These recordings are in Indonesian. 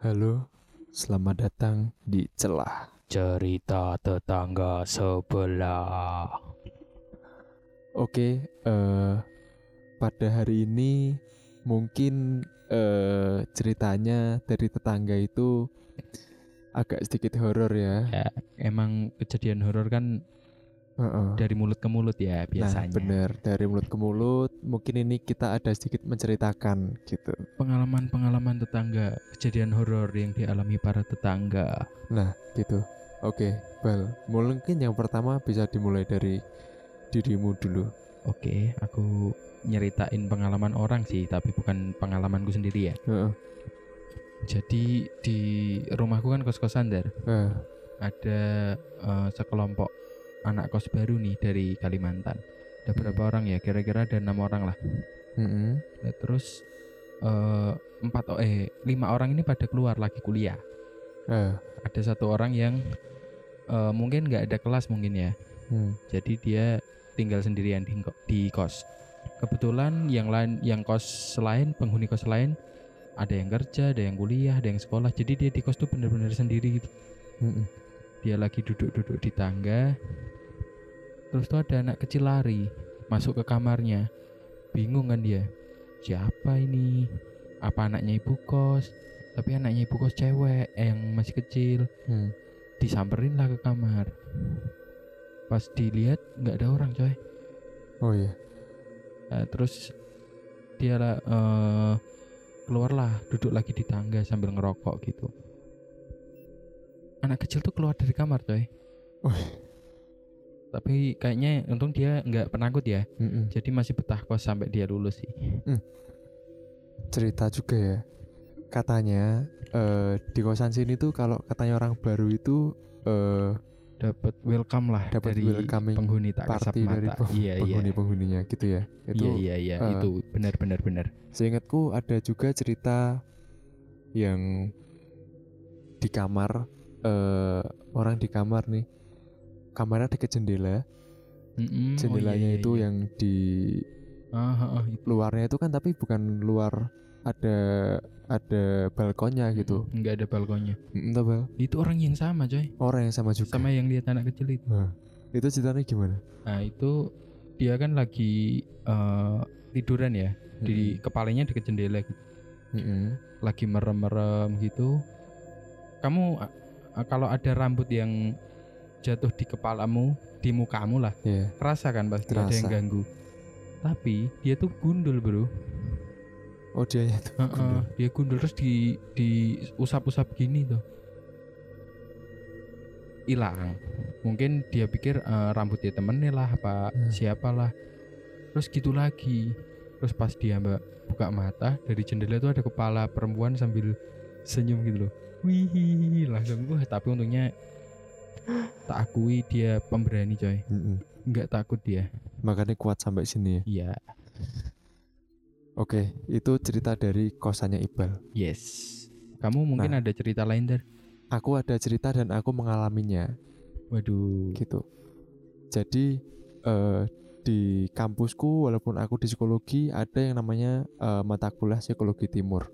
Halo, selamat datang di Celah. cerita tetangga sebelah. Oke, eh pada hari ini mungkin eh ceritanya dari tetangga itu agak sedikit horor ya. Ya, emang kejadian horor kan Heeh. dari mulut ke mulut ya Nah, biasanya. bener dari mulut ke mulut. Mungkin ini kita ada sedikit menceritakan gitu. Pengalaman-pengalaman tetangga, kejadian horor yang dialami para tetangga. Nah, gitu. Oke, Bal. Mungkin yang pertama bisa dimulai dari dirimu dulu. Oke, aku nyeritain pengalaman orang sih, tapi bukan pengalamanku sendiri ya. Heeh. Jadi di rumahku kan kos-kosan der. Eh, Ada eh, sekelompok anak kos baru nih dari Kalimantan. Ada berapa orang ya? Kira-kira ada enam orang lah. mm-mm. Nah, terus eh, empat eh lima orang ini pada keluar lagi kuliah. Eh, Ada satu orang yang eh, mungkin nggak ada kelas mungkin ya. hmm. Jadi dia tinggal sendirian di, di kos. Kebetulan yang lain yang kos selain penghuni kos lain ada yang kerja, ada yang kuliah, ada yang sekolah. Jadi dia di kos tuh bener-bener sendiri gitu. Mm-mm. Dia lagi duduk-duduk di tangga. Terus tuh ada anak kecil lari masuk ke kamarnya. Bingung kan dia. Siapa ini? Apa anaknya ibu kos? Tapi anaknya ibu kos cewek eh, yang masih kecil. Hmm. Disamperin lah ke kamar. Pas dilihat nggak ada orang coy. Oh iya. Nah, terus dia lah eh, keluarlah duduk lagi di tangga sambil ngerokok gitu. Anak kecil tuh keluar dari kamar coy. Wih. Tapi kayaknya untung dia nggak penakut ya. Mm-mm. Jadi masih betah kos sampai dia lulus sih. cerita juga ya katanya eh, di kosan sini tuh kalau katanya orang baru itu eh, Dapat welcome lah Dapat dari welcoming penghuni tak kasat party dari mata. peng- Iya iya. penghuni penghuninya gitu ya itu Iya iya iya eh, itu benar benar benar. seingatku ada juga cerita yang di kamar eh, orang di kamar nih kamarnya dekat jendela Mm-mm, oh, jendelanya iya, iya, itu iya. yang di Ah, ah, ah, itu. luarnya itu kan tapi bukan luar ada ada balkonnya gitu Nggak ada balkonnya. Tau, Bal? Itu orang yang sama coy. orang yang sama juga Sama yang lihat anak kecil itu. Nah, itu ceritanya gimana Nah itu dia kan lagi eh, tiduran ya di kepalanya deket jendela gitu. Mm-mm. lagi merem-merem gitu. Kamu kalau ada rambut yang jatuh di kepalamu, di mukamu lah, Iya. kerasa kan pasti ada yang ganggu. Tapi dia tuh gundul bro, Oh dia itu. Heeh, dia gundul terus di di usap-usap gini tuh, hilang. Mungkin dia pikir eh, rambutnya temennya lah, apa Hmm. siapalah. Terus gitu lagi. Terus pas dia mbak buka mata dari jendela tuh ada kepala perempuan sambil senyum gitu loh. Wih, langsung wah tapi untungnya tak akui dia pemberani coy. Mm-mm. Nggak takut dia. Makanya kuat sampai sini ya. Iya, Oke, itu cerita dari kosannya Iqbal. yes. Kamu mungkin Nah. ada cerita lain der? Aku ada cerita dan aku mengalaminya Waduh. gitu. Jadi eh, di kampusku walaupun aku di psikologi ada yang namanya eh, mata kuliah psikologi timur.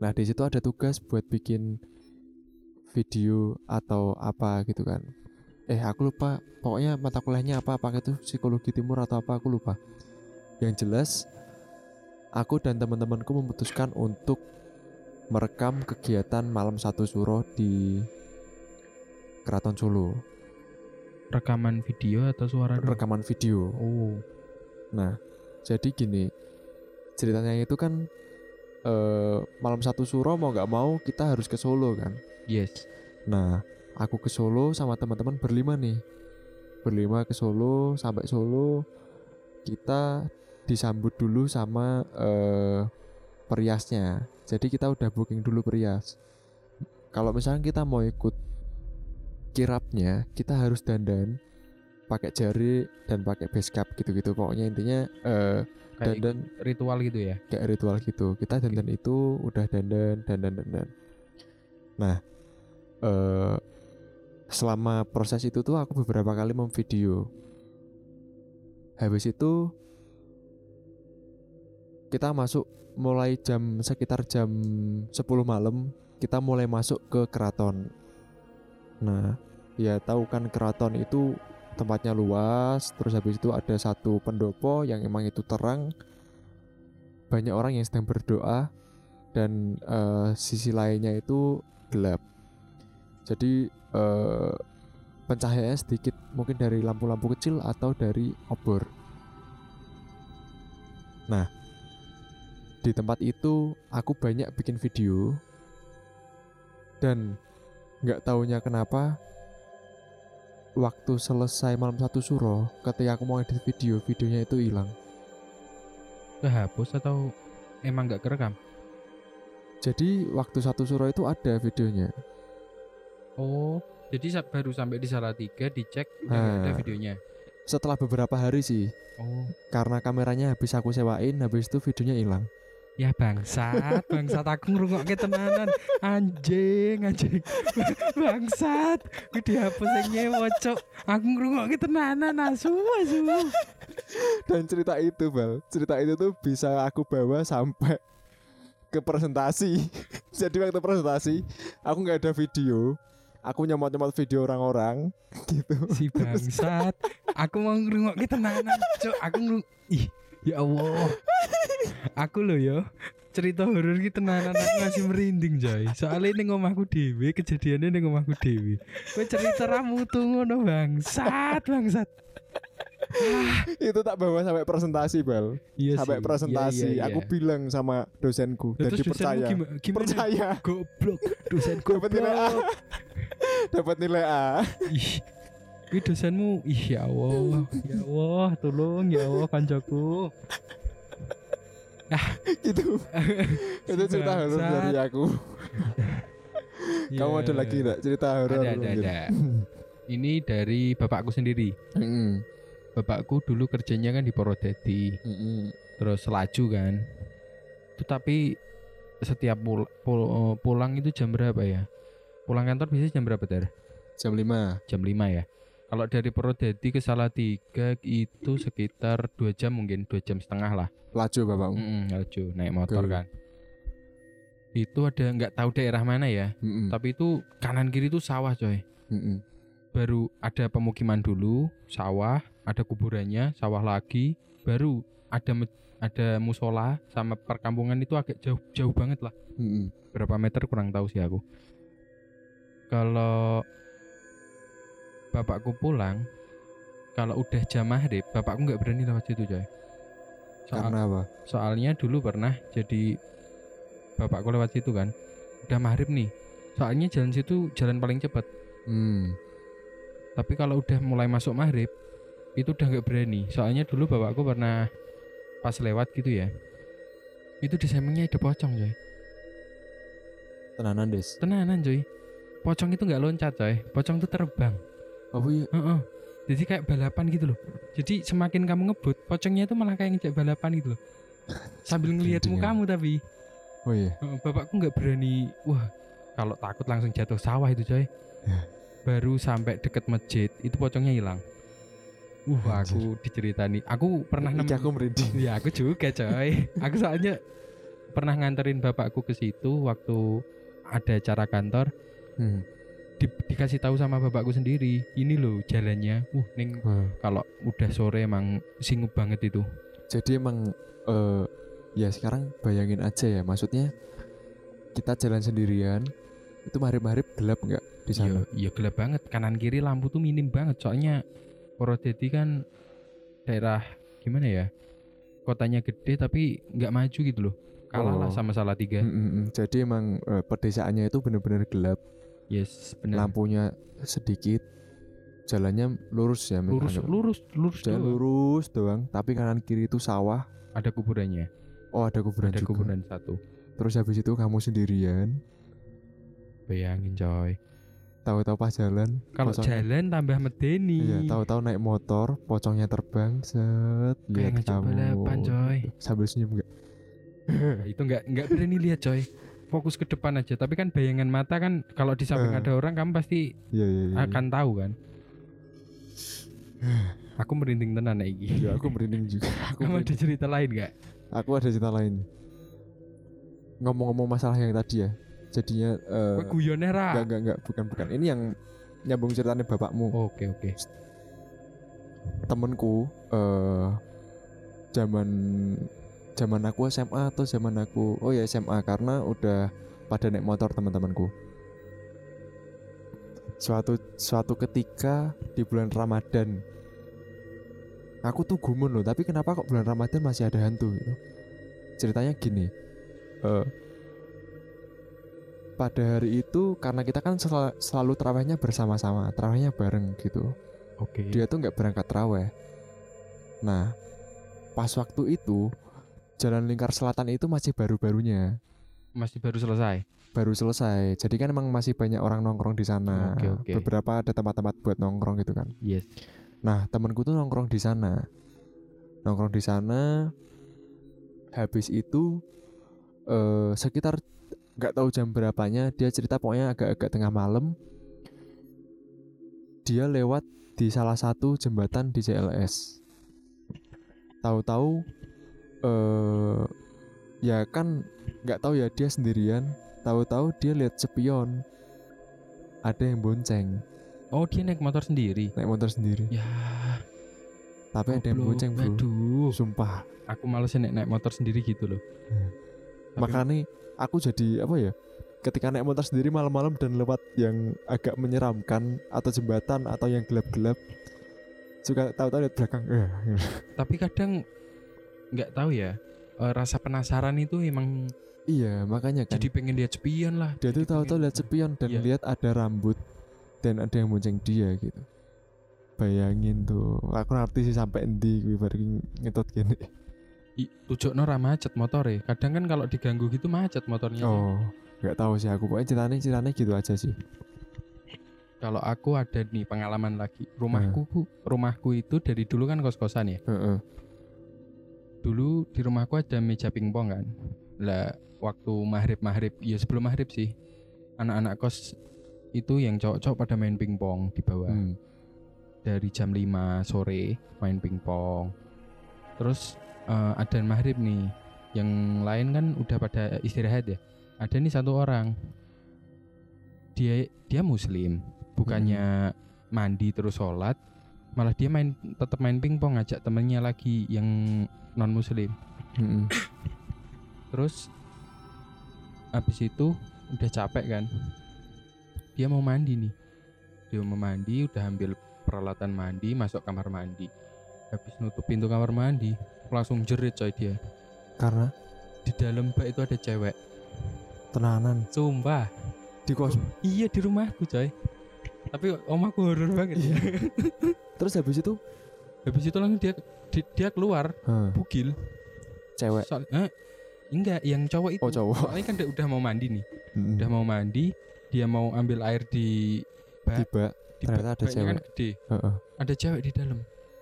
Nah di situ ada tugas buat bikin video atau apa gitu kan. Eh aku lupa. Pokoknya mata kuliahnya apa? Apakah itu psikologi timur atau apa? Aku lupa. Yang jelas aku dan teman-temanku memutuskan untuk merekam kegiatan malam satu suro di Keraton Solo. Rekaman video atau suara? Rekaman video. Oh, Nah, jadi gini, ceritanya itu kan eh, malam satu suro mau nggak mau kita harus ke Solo kan. yes. Nah, aku ke Solo sama teman-teman berlima nih, berlima ke Solo sampai Solo kita disambut dulu sama eh, periasnya. Jadi kita udah booking dulu perias. Kalau misalnya kita mau ikut kirapnya, kita harus dandan pakai jari dan pakai base cap gitu-gitu. Pokoknya intinya eh, Kayak dandan ritual gitu ya. kayak ritual gitu. Kita dandan itu udah dandan dandan dandan. Nah, eh selama proses itu tuh aku beberapa kali memvideo. Habis itu kita masuk mulai jam sekitar jam 10 malam kita mulai masuk ke keraton. Nah, ya tahu kan keraton itu tempatnya luas, terus habis itu ada satu pendopo yang emang itu terang. Banyak orang yang sedang berdoa dan eh, sisi lainnya itu gelap. Jadi eh, pencahayaannya sedikit mungkin dari lampu-lampu kecil atau dari obor. Nah, di tempat itu aku banyak bikin video dan nggak taunya kenapa waktu selesai malam satu suro ketika aku mau edit video videonya itu hilang Kehapus atau emang nggak kerekam? jadi waktu satu suro itu ada videonya Oh, jadi baru sampai di Salatiga dicek udah nggak ada Nah. videonya. setelah beberapa hari sih Oh, karena kameranya habis aku sewain habis itu videonya hilang ya bangsat, bangsat aku ngrungokke tenanan. Anjing, anjing. bangsat, kuwi dihapus sing nyewa, Cuk. Aku ngrungokke tenanan asu, asu. dan cerita itu bal cerita itu tuh bisa aku bawa sampai ke presentasi jadi waktu presentasi aku nggak ada video aku nyomot-nyomot video orang-orang gitu Si bangsat. Aku mau ngrungokke tenanan, Cuk. Aku ngrung Ih, ya Allah. Aku loh yo cerita horor ki tenanan aku masih merinding coy soalnya ini omahku dewe kejadiannya ini omahku dewe gue cerita ramu tuh ngono bangsat bangsat. Itu tak bawa sampai presentasi bal. Iya sampai sih. presentasi. Iya, iya, aku iya. bilang sama dosenku dan terus dosenmu dipercaya. gimana, gimana? percaya. Goblok dosen Dapat nilai A. dapat nilai A. Ih Wih dosenmu? Ih ya Allah ya Allah tolong ya Allah kancaku gitu. Itu cerita horor dari aku. Kamu ada lagi enggak cerita horor ada ada mungkin? ada ini dari bapakku sendiri. Mm-mm. bapakku dulu kerjanya kan di Purwodadi Mm-mm. terus laju kan. Tetapi setiap pul pul- pulang itu jam berapa ya? Pulang kantor biasanya jam berapa ter? Jam 5 jam 5 ya kalau dari Purwodadi ke Salatiga itu sekitar dua jam mungkin dua jam setengah lah. Laju bapakmu Mm-mm, laju naik motor kan. Itu ada nggak tahu daerah mana ya Mm-mm. tapi itu kanan kiri itu sawah coy. Mm-mm. baru ada pemukiman dulu sawah ada kuburannya sawah lagi. Baru ada ada musola sama perkampungan itu agak jauh jauh banget lah. Mm-mm. berapa meter kurang tahu sih aku. Kalau bapakku pulang kalau udah jam maghrib bapakku nggak berani lewat situ coy. Soal- karena apa? soalnya dulu pernah jadi bapakku lewat situ kan. Udah maghrib nih. Soalnya jalan situ jalan paling cepat hmm. tapi kalau udah mulai masuk maghrib itu udah nggak berani. Soalnya dulu bapakku pernah pas lewat gitu ya. Itu di sampingnya ada pocong coy. Tenanan des. Tenanan coy. Pocong itu nggak loncat coy. Pocong itu terbang apa iya Heeh. jadi kayak balapan gitu loh. Jadi semakin kamu ngebut pocongnya itu malah kayak ngejak balapan gitu loh. Sambil ngelihat Gendingan. mukamu tapi. Oh iya. Heeh, bapakku nggak berani wah kalau takut langsung jatuh sawah itu coy. Ya. baru sampai deket masjid itu pocongnya hilang. Wah aku diceritani. Aku pernah nemu aku merinding. Ya aku juga coy. Aku soalnya pernah nganterin bapakku ke situ waktu ada acara kantor. Hmm. Di- dikasih tahu sama bapakku sendiri ini loh jalannya. Uh ning Wah. kalau udah sore emang singup banget itu. Jadi emang eh ya sekarang bayangin aja ya maksudnya kita jalan sendirian itu maghrib-maghrib gelap nggak di sana? iya iya gelap banget. Kanan kiri lampu tuh minim banget soalnya Purwodadi kan daerah gimana ya kotanya gede tapi nggak maju gitu loh. Kalah lah Oh. sama Salatiga. Mm, mm, mm. jadi emang eh, pedesaannya itu benar-benar gelap yes benar. Lampunya sedikit jalannya lurus ya lurus anggap. lurus lurus jalan doang. lurus doang tapi kanan kiri itu sawah. Ada kuburannya? Oh ada kuburan ada juga. kuburan satu. Terus habis itu kamu sendirian. Bayangin coy. Tahu-tahu pas jalan kalau pocongnya- jalan tambah medeni. Iya tahu-tahu naik motor pocongnya terbang set kayak ngajak kamu. balapan coy. Sambil senyum enggak itu nggak nggak berani lihat coy fokus ke depan aja. Tapi kan bayangan mata kan kalau di samping Eh. ada orang kamu pasti iya iya iya. akan tahu kan? Aku merinding tenan iki. Iya, aku merinding juga. Aku kamu ada merinding. cerita lain nggak? Aku ada cerita lain. Ngomong-ngomong masalah yang tadi ya jadinya eh, guyone ra. enggak enggak enggak bukan bukan. Ini yang nyambung ceritanya bapakmu. Oke oke. temenku eh zaman zaman aku SMA atau zaman aku oh ya SMA karena udah pada naik motor teman-temanku suatu suatu ketika di bulan Ramadan aku tuh gumun loh tapi kenapa kok bulan Ramadan masih ada hantu gitu ceritanya gini eh pada hari itu karena kita kan sel- selalu terawihnya bersama-sama terawihnya bareng gitu Oke. dia tuh nggak berangkat terawih. Nah, pas waktu itu jalan lingkar selatan itu masih baru-barunya, Masih baru selesai. baru selesai. Jadi kan emang masih banyak orang nongkrong di sana. Oke, oke. Beberapa ada tempat-tempat buat nongkrong gitu kan. Yes. Nah, temanku tuh nongkrong di sana. Nongkrong di sana. Habis itu eh sekitar nggak tahu jam berapanya dia cerita pokoknya agak-agak tengah malam dia lewat di salah satu jembatan di CLS. Tahu-tahu eh ya kan nggak tahu ya dia sendirian. Tahu-tahu dia lihat spion. Ada yang bonceng Oh dia naik motor sendiri. naik motor sendiri. Ya. Tapi ada yang bonceng bro. Aduh. Sumpah. Aku males naik naik motor sendiri gitu loh. Tapi- Makanya aku jadi apa ya? Ketika naik motor sendiri malam-malam dan lewat yang agak menyeramkan atau jembatan atau yang gelap-gelap suka tahu-tahu lihat belakang. Eh, tapi kadang nggak tahu ya. eh, rasa penasaran itu emang iya, makanya kan. jadi pengen lihat spion lah. dia tuh Jadi tahu-tahu lihat spion dan Iya. lihat ada rambut dan ada yang bonceng dia gitu. Bayangin tuh, aku ngerti sih sampai endi kuwi bar iki ngetut gini. I, tujokno ra macet motore. Kadang kan kalau diganggu gitu macet motornya. Oh, nggak tahu sih aku. Pokoknya ceritanya ceritanya gitu aja sih. Kalau aku ada nih pengalaman lagi. Rumahku rumahku itu dari dulu kan kos-kosan ya. Heeh. Dulu di rumahku ada meja pingpong kan. Lah waktu maghrib maghrib ya sebelum maghrib sih. Anak-anak kos itu yang cowok-cowok pada main pingpong di bawah. Hmm. Dari jam 5 sore main pingpong. Terus eh, ada maghrib nih. Yang lain kan udah pada istirahat ya. Ada nih satu orang. Dia dia muslim, bukannya mandi terus sholat, malah dia main tetap main pingpong ngajak temennya lagi yang non muslim. Mm-mm. Terus habis itu udah capek kan. Dia mau mandi nih. Dia mau mandi, udah ambil peralatan mandi, masuk kamar mandi. Habis nutup pintu kamar mandi, langsung jerit coy dia. Karena Di dalam bak itu ada cewek. tenanan Sumpah. di kos. Iya di rumahku coy. Tapi omaku horor banget ya. Terus habis itu Habis itu langsung dia di- dia keluar Hah, bugil. cewek. Soal, eh, enggak, yang cowok itu. Oh cowok. Soalnya kan udah mau mandi nih. Mm-mm. Udah mau mandi, dia mau ambil air di bak. Tiba di ternyata bak- ada cewek. kan gede. Heeh. Ada cewek di dalam.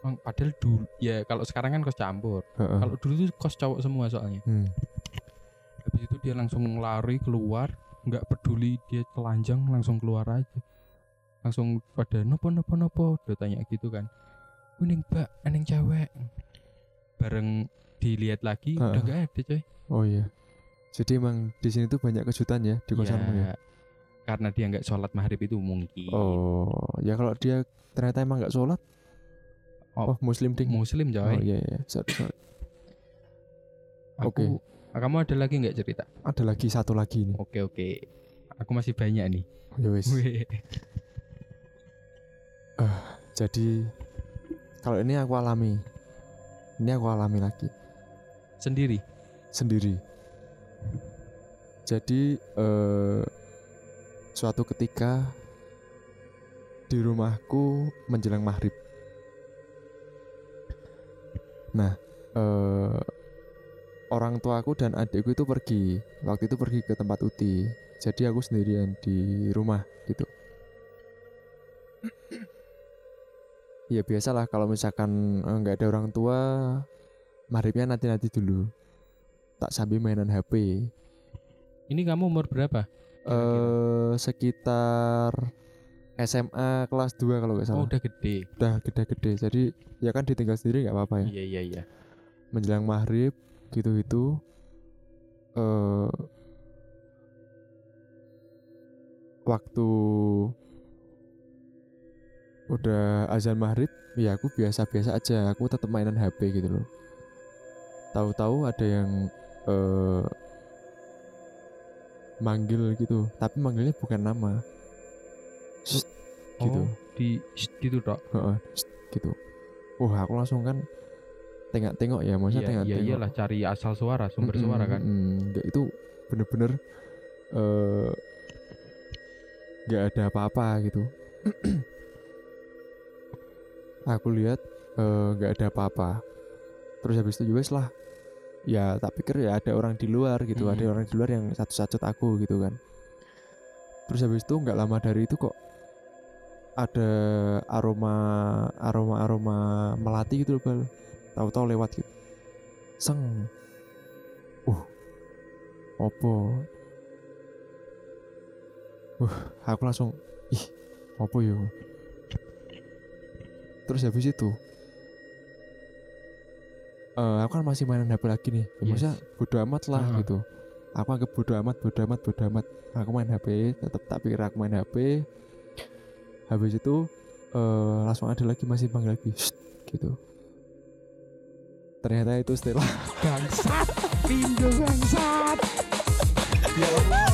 Padahal dulu ya kalau sekarang kan kos campur. Heeh. Kalau dulu tuh kos cowok semua soalnya. Hmm. Habis itu dia langsung lari keluar, nggak peduli dia telanjang langsung keluar aja. Langsung pada nopo nopo nopo, dia tanya gitu kan. Kuning mbak, eneng cewek. Bareng dilihat lagi udah Heeh. nggak ada coy. Oh iya. Jadi emang di sini tuh banyak kejutan ya di kosanmu ya. Ya, Karena dia nggak sholat maghrib itu mungkin. Oh, ya kalau dia ternyata emang nggak sholat. Oh, Oh, muslim ding. Muslim Oh coy. iya iya. Sorry, sorry. Aku, oke. Kamu ada lagi nggak cerita? Ada lagi satu lagi nih. Oke oke. Aku masih banyak nih. Ya Wih. Jadi kalau ini aku alami. Ini aku alami lagi Sendiri. sendiri. Jadi eh suatu ketika di rumahku menjelang maghrib. Nah, eh orang tuaku dan adikku itu pergi. Waktu itu pergi ke tempat uti. Jadi aku sendirian di rumah gitu. Ya biasalah kalau misalkan eh, nggak ada orang tua, maghribnya nanti-nanti dulu. Tak sambil mainan HP. Ini kamu umur berapa? eh sekitar SMA kelas 2 kalau nggak Oh salah. udah gede. Udah gede-gede. Jadi ya kan ditinggal sendiri nggak apa-apa ya. Iya iya iya. Menjelang maghrib gitu itu eh waktu udah azan maghrib ya aku biasa-biasa aja. Aku tetap mainan HP gitu loh. Tahu-tahu ada yang eh manggil gitu. Tapi manggilnya bukan nama. Shh, gitu. Oh, di shh, gitu. Heeh, shh, gitu. Wah aku langsung kan tengok-tengok ya maksudnya Iya, iya tengok-tengok. iyalah cari asal suara, sumber Mm-mm, suara kan. mm-mm. Nggak, itu bener-bener eh nggak ada apa-apa gitu aku lihat eh, nggak ada apa-apa. Terus habis itu juga lah. Ya tak pikir ya ada orang di luar gitu ada Mm-mm. orang di luar yang satu-satu aku gitu kan. Terus habis itu nggak lama dari itu kok ada aroma aroma aroma melati gitu loh bal. Tahu-tahu lewat gitu. Seng. Uh. Opo uh aku langsung ih opo yo terus habis itu eh aku kan masih mainan HP lagi nih. Ya, Yes. maksudnya bodo amat lah Ah. gitu. Aku anggap bodo amat bodo amat bodo amat. Aku main HP tetap tak pikir aku main HP habis itu eh langsung ada lagi masih panggil lagi. "Shh," gitu. Ternyata itu Stella Bangsat, pindo bangsat. Ya Allah,